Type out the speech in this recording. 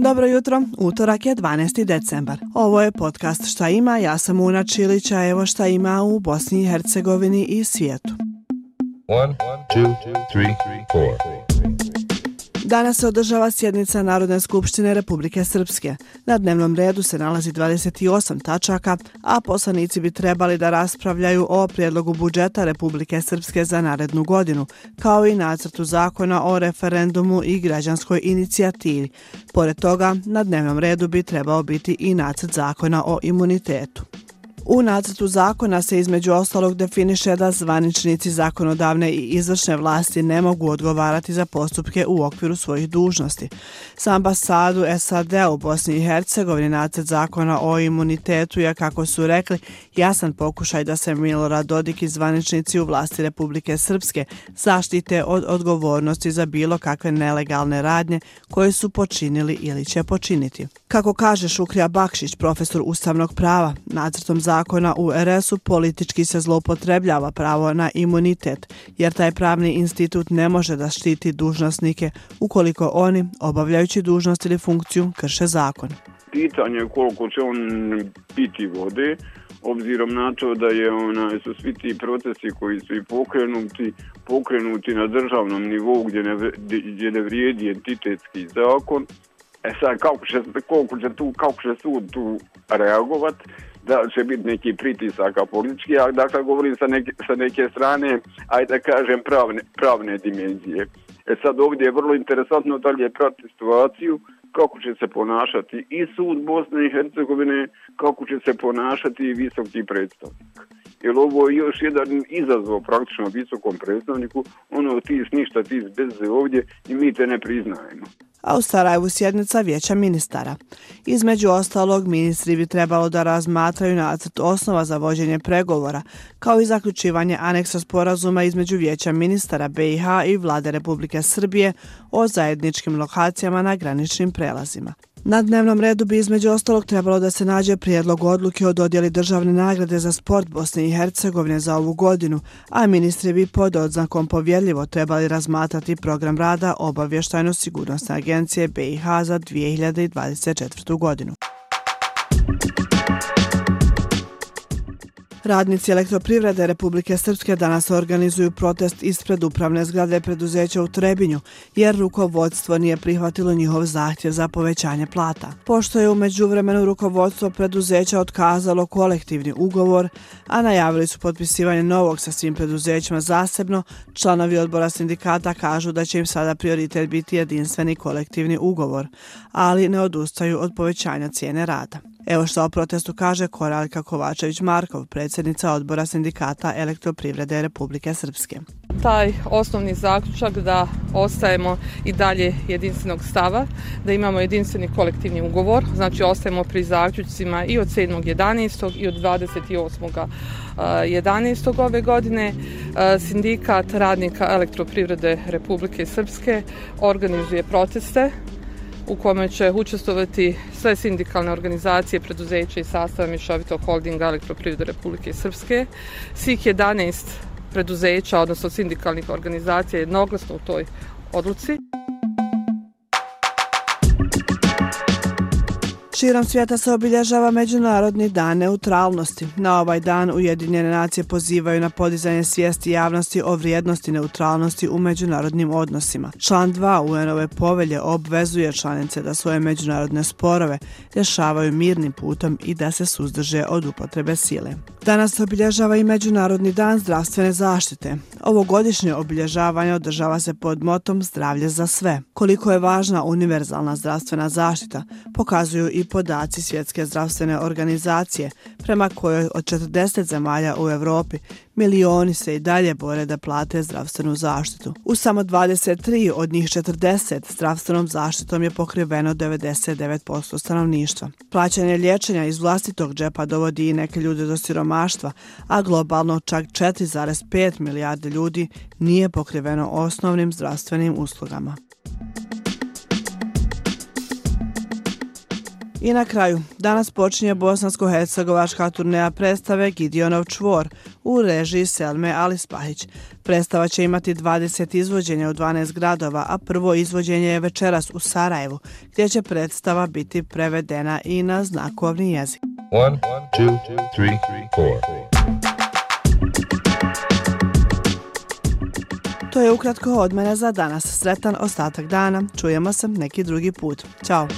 Dobro jutro, utorak je 12. decembar. Ovo je podcast Šta ima, ja sam Una Čilića, evo šta ima u Bosni i Hercegovini i svijetu. One, two, three, Danas se održava sjednica Narodne skupštine Republike Srpske. Na dnevnom redu se nalazi 28 tačaka, a poslanici bi trebali da raspravljaju o prijedlogu budžeta Republike Srpske za narednu godinu, kao i nacrtu zakona o referendumu i građanskoj inicijativi. Pored toga, na dnevnom redu bi trebao biti i nacrt zakona o imunitetu. U nacrtu zakona se između ostalog definiše da zvaničnici zakonodavne i izvršne vlasti ne mogu odgovarati za postupke u okviru svojih dužnosti. Sa ambasadu SAD u Bosni i Hercegovini nacrt zakona o imunitetu je, kako su rekli, jasan pokušaj da se Milorad Dodik i zvaničnici u vlasti Republike Srpske zaštite od odgovornosti za bilo kakve nelegalne radnje koje su počinili ili će počiniti. Kako kaže Šukrija Bakšić, profesor ustavnog prava, nacrtom zakona u RS-u politički se zloupotrebljava pravo na imunitet, jer taj pravni institut ne može da štiti dužnostnike ukoliko oni, obavljajući dužnost ili funkciju, krše zakon. Pitanje je koliko će on piti vode, obzirom na to da je ona, su svi ti procesi koji su i pokrenuti, pokrenuti na državnom nivou gdje ne, gdje ne vrijedi entitetski zakon, E sad, kako će, koliko će, tu, kako će sud tu reagovat, da će biti neki pritisaka politički, a dakle govorim sa neke, sa neke strane, ajde da kažem, pravne, pravne dimenzije. E sad ovdje je vrlo interesantno da li je prati situaciju, kako će se ponašati i sud Bosne i Hercegovine, kako će se ponašati i visoki predstavnik. Jer ovo je još jedan izazov praktično visokom predstavniku, ono ti ništa, ti bez ovdje i mi te ne priznajemo a u Sarajevu sjednica vijeća ministara. Između ostalog, ministri bi trebalo da razmatraju nacrt osnova za vođenje pregovora, kao i zaključivanje aneksa sporazuma između vijeća ministara BiH i vlade Republike Srbije o zajedničkim lokacijama na graničnim prelazima. Na dnevnom redu bi između ostalog trebalo da se nađe prijedlog odluke o dodjeli državne nagrade za sport Bosne i Hercegovine za ovu godinu, a ministri bi pod odznakom povjedljivo trebali razmatrati program rada obavještajno-sigurnosne agencije BiH za 2024. godinu. Radnici elektroprivrede Republike Srpske danas organizuju protest ispred upravne zgrade preduzeća u Trebinju, jer rukovodstvo nije prihvatilo njihov zahtjev za povećanje plata. Pošto je umeđu vremenu rukovodstvo preduzeća otkazalo kolektivni ugovor, a najavili su potpisivanje novog sa svim preduzećima zasebno, članovi odbora sindikata kažu da će im sada prioritet biti jedinstveni kolektivni ugovor, ali ne odustaju od povećanja cijene rada. Evo što o protestu kaže Koraljka Kovačević-Markov, predsjednica odbora sindikata elektroprivrede Republike Srpske. Taj osnovni zaključak da ostajemo i dalje jedinstvenog stava, da imamo jedinstveni kolektivni ugovor, znači ostajemo pri zaključcima i od 7.11. i od 28.11. ove godine. Sindikat radnika elektroprivrede Republike Srpske organizuje proteste u kome će učestovati sve sindikalne organizacije, preduzeće i sastava Mišovitog holdinga elektroprivrede Republike Srpske. Svih 11 preduzeća, odnosno sindikalnih organizacija, jednoglasno u toj odluci. Širom svijeta se obilježava Međunarodni dan neutralnosti. Na ovaj dan Ujedinjene nacije pozivaju na podizanje svijesti javnosti o vrijednosti neutralnosti u međunarodnim odnosima. Član 2 UN-ove povelje obvezuje članice da svoje međunarodne sporove rješavaju mirnim putom i da se suzdrže od upotrebe sile. Danas se obilježava i Međunarodni dan zdravstvene zaštite. Ovogodišnje obilježavanje održava se pod motom zdravlje za sve. Koliko je važna univerzalna zdravstvena zaštita, pokazuju i podaci Svjetske zdravstvene organizacije, prema kojoj od 40 zemalja u Evropi milioni se i dalje bore da plate zdravstvenu zaštitu. U samo 23 od njih 40 zdravstvenom zaštitom je pokriveno 99% stanovništva. Plaćanje liječenja iz vlastitog džepa dovodi i neke ljude do siromaštva, a globalno čak 4,5 milijarde ljudi nije pokriveno osnovnim zdravstvenim uslugama. I na kraju, danas počinje bosansko-hercegovačka turneja predstave Gidionov čvor u režiji Selme Alispahić. Predstava će imati 20 izvođenja u 12 gradova, a prvo izvođenje je večeras u Sarajevu, gdje će predstava biti prevedena i na znakovni jezik. One, two, three, To je ukratko od mene za danas. Sretan ostatak dana. Čujemo se neki drugi put. Ćao.